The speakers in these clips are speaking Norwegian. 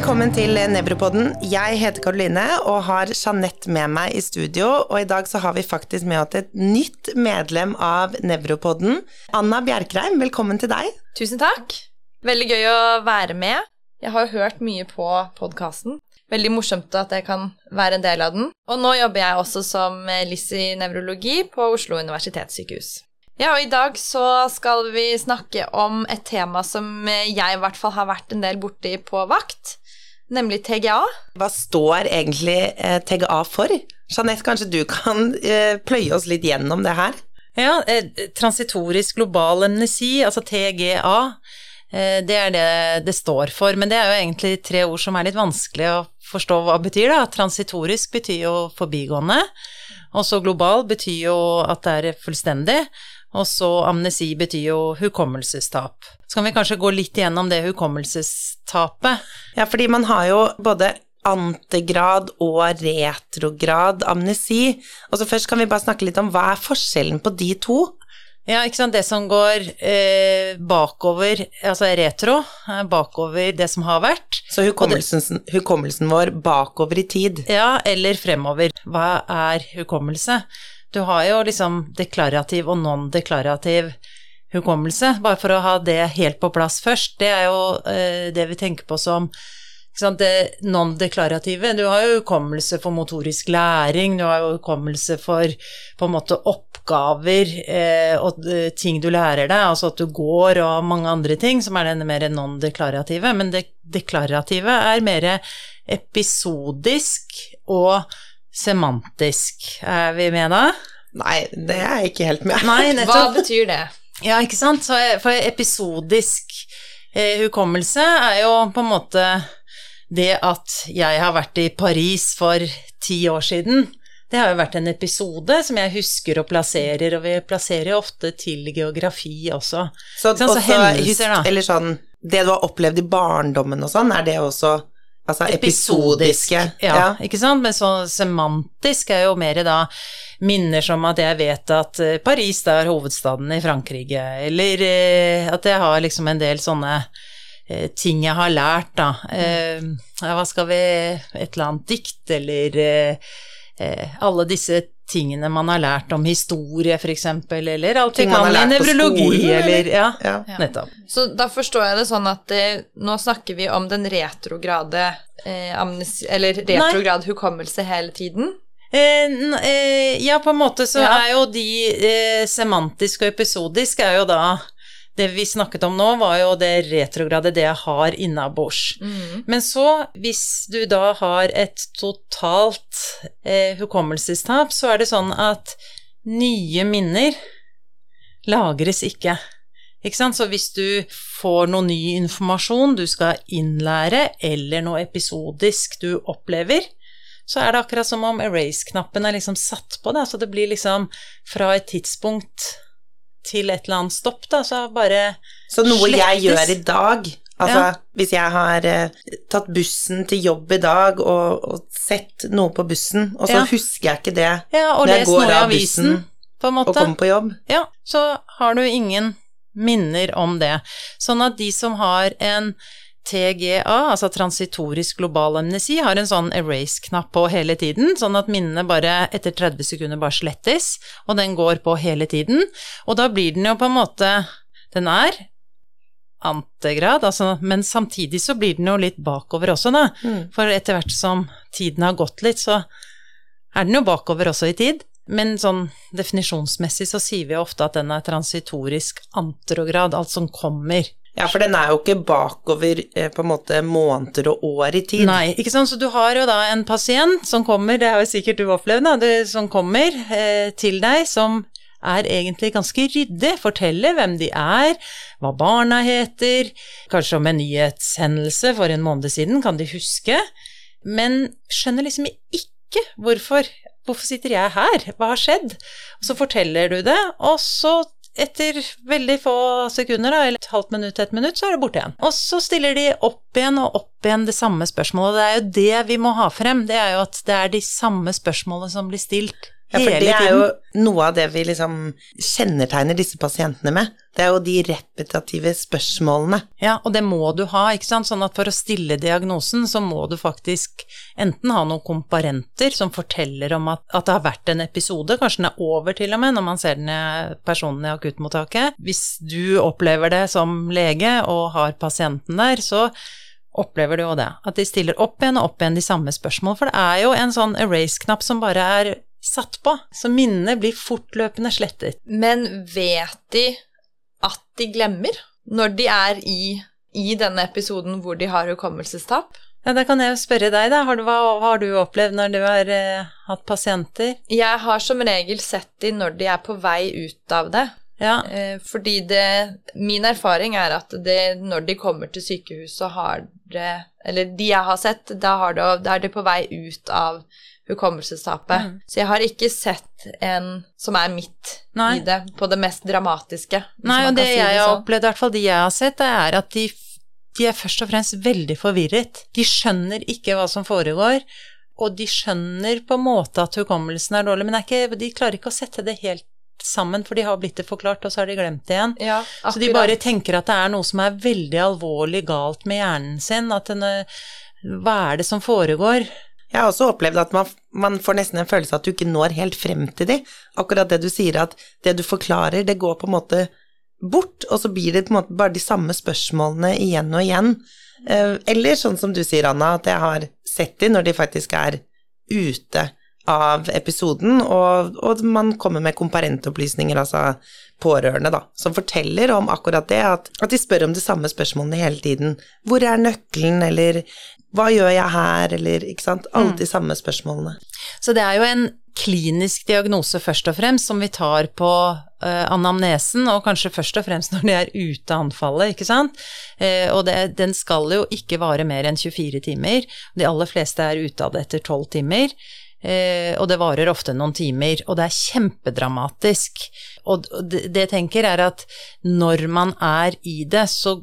velkommen til Nevropodden. Jeg heter Karoline og har Jeanette med meg i studio. Og i dag så har vi faktisk med oss et nytt medlem av Nevropodden. Anna Bjerkreim, velkommen til deg. Tusen takk. Veldig gøy å være med. Jeg har hørt mye på podkasten. Veldig morsomt at jeg kan være en del av den. Og nå jobber jeg også som LIS i nevrologi på Oslo universitetssykehus. Ja, og i dag så skal vi snakke om et tema som jeg i hvert fall har vært en del borti på vakt, nemlig TGA. Hva står egentlig eh, TGA for? Jeanette, kanskje du kan eh, pløye oss litt gjennom det her? Ja, eh, transitorisk global amnesi, altså TGA. Det er det det står for, men det er jo egentlig tre ord som er litt vanskelig å forstå hva det betyr. da. Transitorisk betyr jo forbigående, og så global betyr jo at det er fullstendig. Og så amnesi betyr jo hukommelsestap. Så kan vi kanskje gå litt igjennom det hukommelsestapet. Ja, fordi man har jo både antegrad og retrograd amnesi. Og så først kan vi bare snakke litt om hva er forskjellen på de to? Ja, ikke sant. Det som går eh, bakover, altså retro, bakover det som har vært. Så hukommelsen, hukommelsen vår bakover i tid? Ja, eller fremover. Hva er hukommelse? Du har jo liksom deklarativ og non-deklarativ hukommelse, bare for å ha det helt på plass først. Det er jo eh, det vi tenker på som det non-deklarative. Du har jo hukommelse for motorisk læring, du har jo hukommelse for på en måte oppgaver eh, og eh, ting du lærer deg, altså at du går og mange andre ting, som er denne mer non-deklarative. Men det deklarative er mer episodisk og semantisk. Er vi med da? Nei, det er jeg ikke helt med. Nei, Hva betyr det? Ja, ikke sant. Så for episodisk eh, hukommelse er jo på en måte det at jeg har vært i Paris for ti år siden. Det har jo vært en episode som jeg husker og plasserer, og vi plasserer jo ofte til geografi også. Så, sånn, så hendelser, da. Eller sånn Det du har opplevd i barndommen og sånn, er det også Altså episodiske. episodisk. Ja, ja, ikke sant. Men så semantisk er jo mer da minner som at jeg vet at eh, Paris da er hovedstaden i Frankrike, eller eh, at jeg har liksom en del sånne eh, ting jeg har lært, da. Mm. hva skal vi Et eller annet dikt, eller alle disse tingene man har lært om historie, f.eks., eller alt vi kan i nevrologi, eller ja, ja, nettopp. Så da forstår jeg det sånn at eh, nå snakker vi om den retrograde eh, amnes, eller retrograd Nei. hukommelse hele tiden? Eh, eh, ja, på en måte så ja. er jo de eh, semantisk og episodisk er jo da det vi snakket om nå, var jo det retrograde, det jeg har innabords. Mm. Men så, hvis du da har et totalt eh, hukommelsestap, så er det sånn at nye minner lagres ikke. Ikke sant? Så hvis du får noe ny informasjon du skal innlære, eller noe episodisk du opplever, så er det akkurat som om erase-knappen er liksom satt på det. Så det blir liksom fra et tidspunkt til et eller annet stopp, da, så bare Så noe slettes. jeg gjør i dag Altså, ja. hvis jeg har eh, tatt bussen til jobb i dag og, og sett noe på bussen, og så ja. husker jeg ikke det ja, når jeg går av bussen på en måte. og kommer på jobb Ja, så har du ingen minner om det. Sånn at de som har en TGA, altså transitorisk global amnesi, har en sånn erase-knapp på hele tiden, sånn at minnene bare etter 30 sekunder bare slettes, og den går på hele tiden. Og da blir den jo på en måte Den er antegrad, altså, men samtidig så blir den jo litt bakover også, da. Mm. For etter hvert som tiden har gått litt, så er den jo bakover også i tid. Men sånn definisjonsmessig så sier vi ofte at den er transitorisk anterograd, alt som kommer ja, for den er jo ikke bakover eh, på en måte måneder og år i tid. Nei, ikke sant. Så du har jo da en pasient som kommer, det har jo sikkert du opplevd, da, det, som kommer eh, til deg, som er egentlig ganske ryddig, forteller hvem de er, hva barna heter, kanskje om en nyhetshendelse for en måned siden, kan de huske, men skjønner liksom ikke hvorfor. Hvorfor sitter jeg her? Hva har skjedd? Og så forteller du det, og så etter veldig få sekunder, da, eller et halvt minutt, et minutt, så er det borte igjen. Og så stiller de opp igjen og opp igjen det samme spørsmålet. Det er jo det vi må ha frem. Det er jo at det er de samme spørsmålene som blir stilt Ja, for det er jo noe av det vi liksom kjennetegner disse pasientene med. Det er jo de repetitive spørsmålene. Ja, og det må du ha, ikke sant. Sånn at for å stille diagnosen, så må du faktisk enten ha noen komparenter som forteller om at, at det har vært en episode, kanskje den er over til og med når man ser den i personen i akuttmottaket. Hvis du opplever det som lege og har pasienten der, så opplever du jo det. At de stiller opp igjen og opp igjen de samme spørsmål. For det er jo en sånn erase-knapp som bare er satt på, så minnene blir fortløpende slettet. Men vet de at de glemmer når de er i, i denne episoden hvor de har hukommelsestap? Ja, Da kan jeg jo spørre deg, da. Har du, hva har du opplevd når du har eh, hatt pasienter? Jeg har som regel sett de når de er på vei ut av det. Ja. Eh, fordi det Min erfaring er at det, når de kommer til sykehuset, har det Eller de jeg har sett, da, har det, da er de på vei ut av hukommelsestapet. Mm. Så jeg har ikke sett en som er midt Nei. i det, på det mest dramatiske. Nei, og det si jeg har sånn. opplevd, i hvert fall de jeg har sett, det er at de, de er først og fremst veldig forvirret. De skjønner ikke hva som foregår, og de skjønner på en måte at hukommelsen er dårlig, men er ikke, de klarer ikke å sette det helt sammen, for de har blitt det forklart, og så har de glemt det igjen. Ja, Så de bare tenker at det er noe som er veldig alvorlig galt med hjernen sin, at den, hva er det som foregår? Jeg har også opplevd at man, man får nesten en følelse at du ikke når helt frem til de. Akkurat det du sier, at det du forklarer, det går på en måte bort, og så blir det på en måte bare de samme spørsmålene igjen og igjen. Eh, Eller sånn som du sier, Anna, at jeg har sett de når de faktisk er ute av episoden, og, og man kommer med komparentopplysninger, altså pårørende, da, som forteller om akkurat det, at, at de spør om de samme spørsmålene hele tiden. Hvor er nøkkelen, eller hva gjør jeg her, eller ikke sant. Alle de samme spørsmålene. Så det er jo en klinisk diagnose først og fremst, som vi tar på uh, anamnesen, og kanskje først og fremst når de er ute av anfallet, ikke sant. Uh, og det, den skal jo ikke vare mer enn 24 timer. De aller fleste er ute av det etter 12 timer. Uh, og det varer ofte noen timer, og det er kjempedramatisk. Og det, det jeg tenker er at når man er i det, så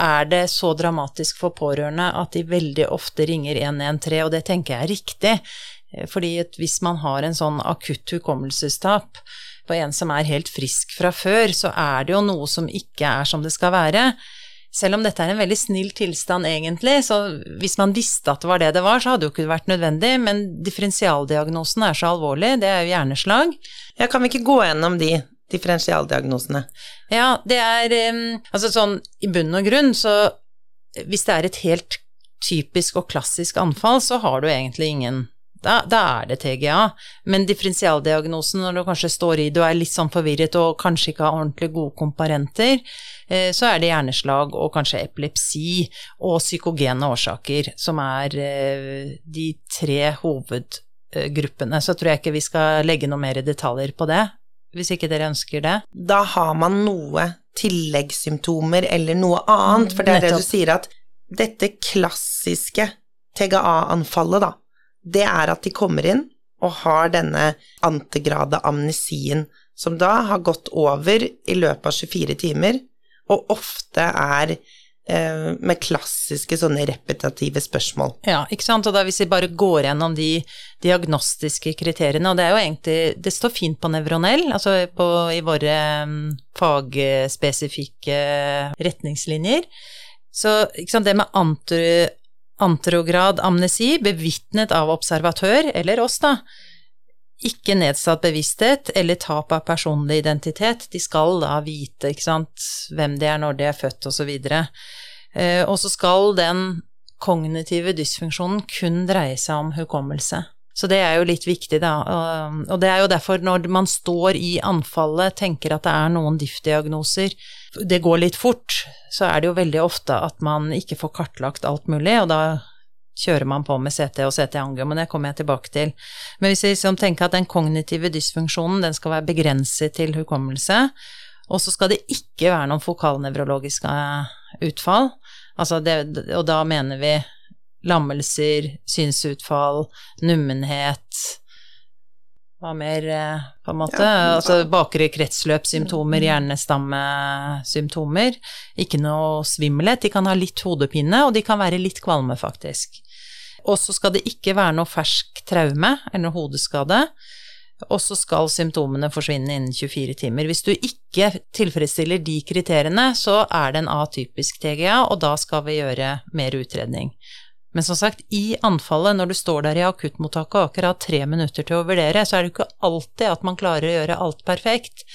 er det så dramatisk for pårørende at de veldig ofte ringer 113, og det tenker jeg er riktig. Eh, Fordi hvis man har en sånn akutt hukommelsestap på en som er helt frisk fra før, så er det jo noe som ikke er som det skal være. Selv om dette er en veldig snill tilstand egentlig, så hvis man visste at det var det det var, så hadde det jo ikke vært nødvendig, men differensialdiagnosen er så alvorlig, det er jo hjerneslag. Ja, kan vi ikke gå gjennom de differensialdiagnosene? Ja, det er Altså sånn i bunn og grunn, så hvis det er et helt typisk og klassisk anfall, så har du egentlig ingen da, da er det TGA, men differensialdiagnosen når du kanskje står i, du er litt sånn forvirret og kanskje ikke har ordentlig gode komparenter, eh, så er det hjerneslag og kanskje epilepsi og psykogene årsaker som er eh, de tre hovedgruppene. Så tror jeg ikke vi skal legge noe mer detaljer på det, hvis ikke dere ønsker det. Da har man noe tilleggssymptomer eller noe annet, for det er det du sier at dette klassiske TGA-anfallet, da, det er at de kommer inn og har denne antigrade amnesien, som da har gått over i løpet av 24 timer, og ofte er med klassiske sånne repetitive spørsmål. Ja, ikke sant. Og da hvis vi bare går gjennom de diagnostiske kriteriene, og det er jo egentlig Det står fint på nevronell, altså på, i våre mm, fagspesifikke retningslinjer. Så sant, det med antro, antrograd amnesi, bevitnet av observatør, eller oss, da. Ikke nedsatt bevissthet eller tap av personlig identitet. De skal da vite, sant, hvem de er når de er født, videre. Eh, og så skal den kognitive dysfunksjonen kun dreie seg om hukommelse. Så det er jo litt viktig, da. Og det er jo derfor når man står i anfallet, tenker at det er noen diff-diagnoser, det går litt fort, så er det jo veldig ofte at man ikke får kartlagt alt mulig, og da kjører man på med CT og CT-angio, men det kommer jeg tilbake til. Men hvis vi liksom tenker at den kognitive dysfunksjonen, den skal være begrenset til hukommelse, og så skal det ikke være noen fokalnevrologiske utfall, altså det, og da mener vi lammelser, synsutfall, nummenhet, hva mer, eh, på en måte? Ja. Altså bakre kretsløpssymptomer, hjernestammesymptomer. Ikke noe svimmelhet. De kan ha litt hodepine, og de kan være litt kvalme, faktisk. Og så skal det ikke være noe fersk traume eller hodeskade. og så skal symptomene forsvinne innen 24 timer. Hvis du ikke tilfredsstiller de kriteriene, så er det en atypisk TGA, og da skal vi gjøre mer utredning. Men som sagt, i anfallet, når du står der i akuttmottaket og akkurat har tre minutter til å vurdere, så er det jo ikke alltid at man klarer å gjøre alt perfekt.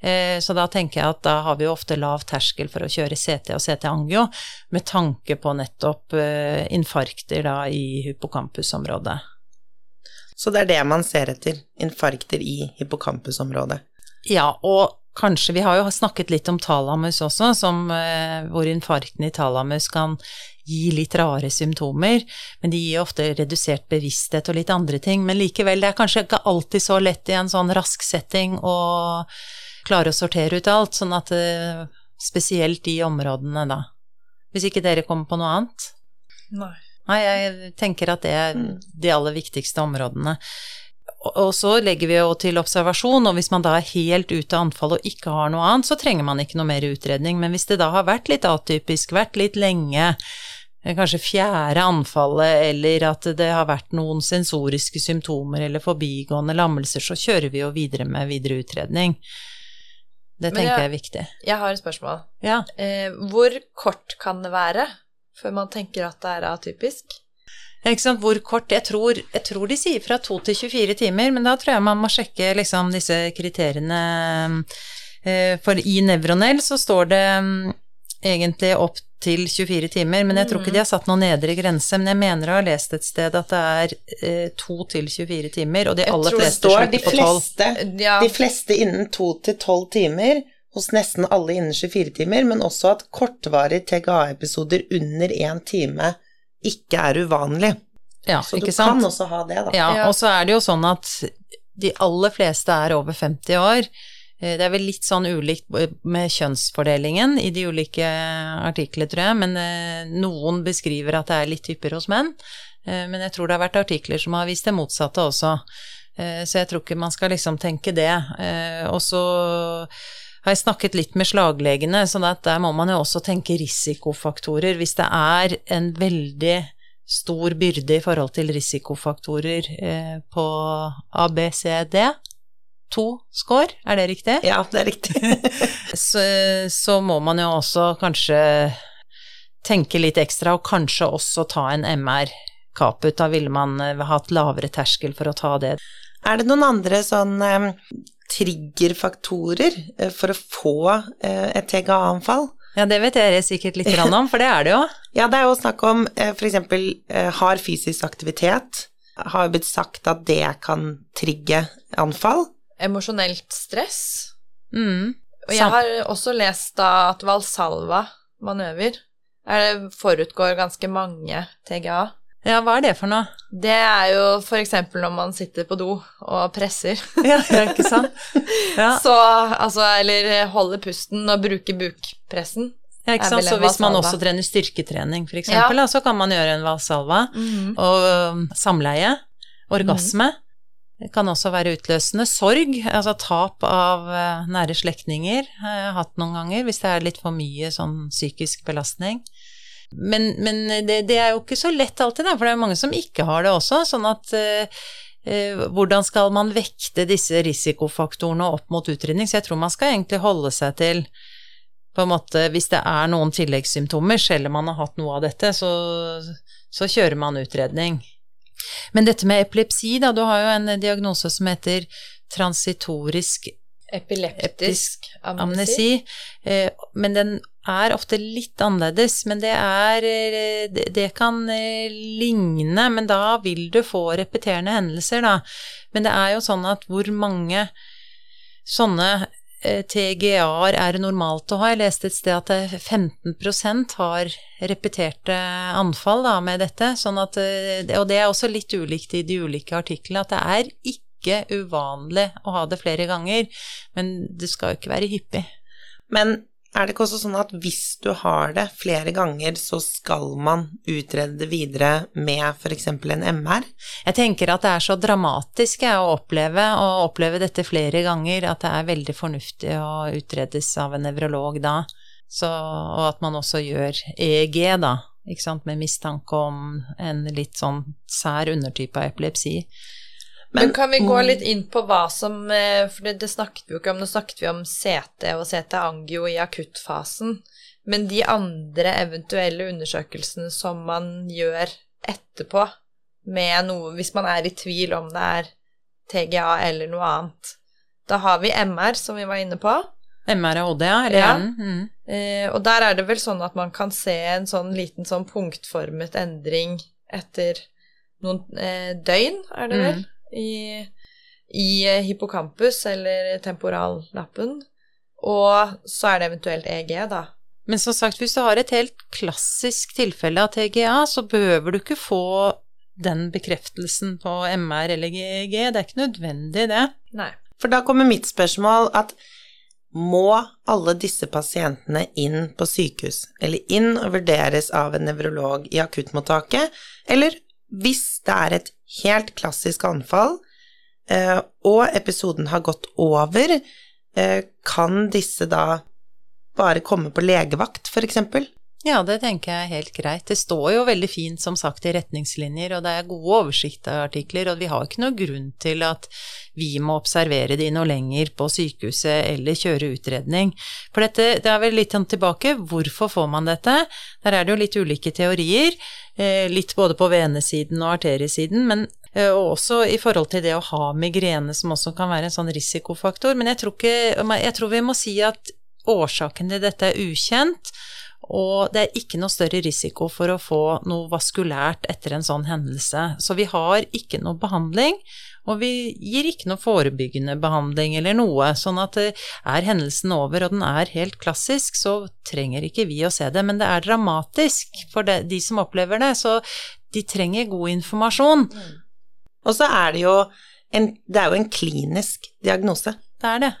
Eh, så da tenker jeg at da har vi jo ofte lav terskel for å kjøre CT og CT-angio, med tanke på nettopp eh, infarkter da i hippocampusområdet. Så det er det man ser etter, infarkter i hippocampusområdet. Ja, og kanskje Vi har jo snakket litt om talamus også, som, eh, hvor infarkten i talamus kan gi litt rare symptomer, men de gir ofte redusert bevissthet og litt andre ting. Men likevel, det er kanskje ikke alltid så lett i en sånn rask setting å klare å sortere ut alt, sånn at eh, spesielt de områdene, da. Hvis ikke dere kommer på noe annet? Nei. Nei, jeg tenker at det er de aller viktigste områdene. Og så legger vi jo til observasjon, og hvis man da er helt ute av anfall og ikke har noe annet, så trenger man ikke noe mer utredning. Men hvis det da har vært litt atypisk, vært litt lenge, kanskje fjerde anfallet, eller at det har vært noen sensoriske symptomer eller forbigående lammelser, så kjører vi jo videre med videre utredning. Det tenker jeg, jeg, er viktig. Jeg har et spørsmål. Ja. Eh, hvor kort kan det være før man tenker at det er atypisk? Ikke sant, hvor kort jeg tror, jeg tror, de sier fra 2 til 24 timer, men da tror jeg man må sjekke liksom disse kriteriene. Eh, for i Nevronell så står det mm, egentlig opp til 24 timer, men jeg tror ikke de har satt noen nedre grense. Men jeg mener å ha lest et sted at det er eh, 2 til 24 timer, og de aller fleste slutter på 12. Ja. De fleste innen 2 til 12 timer, hos nesten alle innen 24 timer, men også at kortvarige TGA-episoder under én time ikke er uvanlig. Ja, så du kan også ha det, da. Ja, ja, og så er det jo sånn at de aller fleste er over 50 år. Eh, det er vel litt sånn ulikt med kjønnsfordelingen i de ulike artiklene, tror jeg, men eh, noen beskriver at det er litt hyppigere hos menn. Eh, men jeg tror det har vært artikler som har vist det motsatte også. Så jeg tror ikke man skal liksom tenke det. Og så har jeg snakket litt med slaglegene, så der må man jo også tenke risikofaktorer. Hvis det er en veldig stor byrde i forhold til risikofaktorer på ABCD, to score, er det riktig? Ja, det er riktig. så, så, må man jo også kanskje tenke litt ekstra, og kanskje også ta en MR. Kaput, da ville man eh, hatt lavere terskel for å ta det. Er det noen andre sånn um, triggerfaktorer uh, for å få uh, et TGA-anfall? Ja, det vet dere sikkert litt om, for det er det jo. ja, det er jo snakk om uh, f.eks. hard har fysisk aktivitet. Har jo blitt sagt at det kan trigge anfall emosjonelt stress. Mm. Og jeg har også lest da at Valsalva-manøver forutgår ganske mange TGA. Ja, hva er det for noe? Det er jo eksempel når man sitter på do og presser. ja, ikke sant? Ja. Så altså, eller holder pusten og bruker bukpressen. Ja, ikke sant? Så hvis man også trener styrketrening, eksempel, ja. så kan man gjøre en valsalva. Mm -hmm. Og samleie, orgasme. Mm. Det kan også være utløsende. Sorg, altså tap av eh, nære slektninger, har jeg hatt noen ganger, hvis det er litt for mye sånn psykisk belastning. Men, men det, det, er jo ikke så lett alltid, for det er mange som ikke har det også. Sånn at eh, eh, hvordan skal man vekte disse risikofaktorene opp mot utredning? Så jeg tror man skal egentlig holde seg til på en måte, Hvis det er noen tilleggssymptomer, selv om man har hatt noe av dette, så, så kjører man utredning. Men dette med epilepsi, da, du har jo en diagnose som heter transitorisk Epileptisk amnesi. amnesi. Eh, men den er ofte litt annerledes, men det er eh, Det kan eh, ligne, men da vil du få repeterende hendelser, da. Men det er jo sånn at hvor mange sånne TGA-er er normalt å ha. Jeg leste et sted at 15% har repeterte anfall da, med dette. Sånn at, eh, og det er også litt ulikt i de ulike artiklene, at det er ikke uvanlig å ha det flere ganger, men det skal jo ikke være hyppig. Men er det ikke også sånn at hvis du har det flere ganger, så skal man utrede det videre med f.eks. en MR? Jeg tenker at det er så dramatisk å oppleve, å oppleve dette flere ganger, at det er veldig fornuftig å utredes av en nevrolog da. Så, og at man også gjør EEG, da, med mistanke om en litt sånn sær undertype av epilepsi. Men, kan vi gå litt inn på hva som eh, For det, det snakket vi jo ikke om. Nå snakket vi om CT og CT-angio i akuttfasen. Men de andre eventuelle undersøkelsene som man gjør etterpå, med noe Hvis man er i tvil om det er TGA eller noe annet. Da har vi MR, som vi var inne på. MR og OD, ja. Ja. Mm. Eh, og der er det vel sånn at man kan se en sånn liten sånn punktformet endring etter noen eh, døgn, er det vel, i, i eh, hippocampus eller temporallappen. Og så er det eventuelt EG, da. Men som sagt, hvis du har et helt klassisk tilfelle av TGA, så behøver du ikke få den bekreftelsen på MR eller GEG. Det er ikke nødvendig, det. Nei. For da kommer mitt spørsmål at må alle disse pasientene inn på sykehus, eller inn og vurderes av en nevrolog i akuttmottaket, eller hvis det er et helt klassisk anfall, eh, og episoden har gått over, eh, kan disse da bare komme på legevakt, for eksempel? Ja, det tenker jeg er helt greit. Det står jo veldig fint, som sagt, i retningslinjer, og det er gode oversiktartikler, og vi har ikke noe grunn til at vi må observere de noe lenger på sykehuset eller kjøre utredning. For dette, det er vel litt sånn tilbake, hvorfor får man dette? Der er det jo litt ulike teorier, eh, litt både på venesiden og arteriesiden, men eh, og også i forhold til det å ha migrene, som også kan være en sånn risikofaktor. Men jeg tror, ikke, jeg tror vi må si at årsaken til dette er ukjent, og det er ikke noe større risiko for å få noe vaskulært etter en sånn hendelse. Så vi har ikke noe behandling, og vi gir ikke noe forebyggende behandling eller noe. Sånn at eh, er hendelsen over og den er helt klassisk, så trenger ikke vi å se det. Men det er dramatisk for de som opplever det, så de trenger god informasjon. Og så er det jo en, det er jo en klinisk diagnose. Det er det.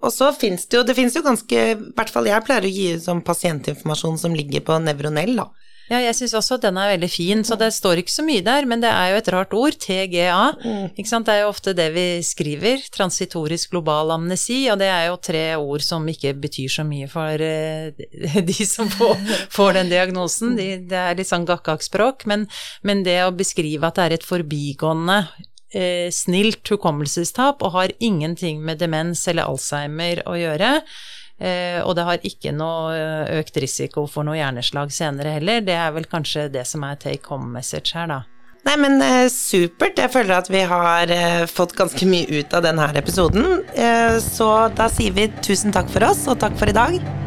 Og så finnes det jo, det finnes jo ganske, i hvert fall jeg pleier å gi sånn pasientinformasjon som ligger på Nevronell, da. Ja, jeg syns også at den er veldig fin, så det står ikke så mye der, men det er jo et rart ord, TGA. Ikke sant? Det er jo ofte det vi skriver, transitorisk global amnesi, og det er jo tre ord som ikke betyr så mye for eh, de som får, får den diagnosen. De, det er litt sånn gakkak-språk, men, men det å beskrive at det er et forbigående eh, snilt hukommelsestap og har ingenting med demens eller Alzheimer å gjøre. Eh, og det har ikke noe eh, økt risiko for noe hjerneslag senere heller. Det er vel kanskje det som er take home message her, da. Nei, men eh, supert. Jeg føler at vi har eh, fått ganske mye ut av denne episoden. Så da sier vi tusen takk for oss, og takk for i dag.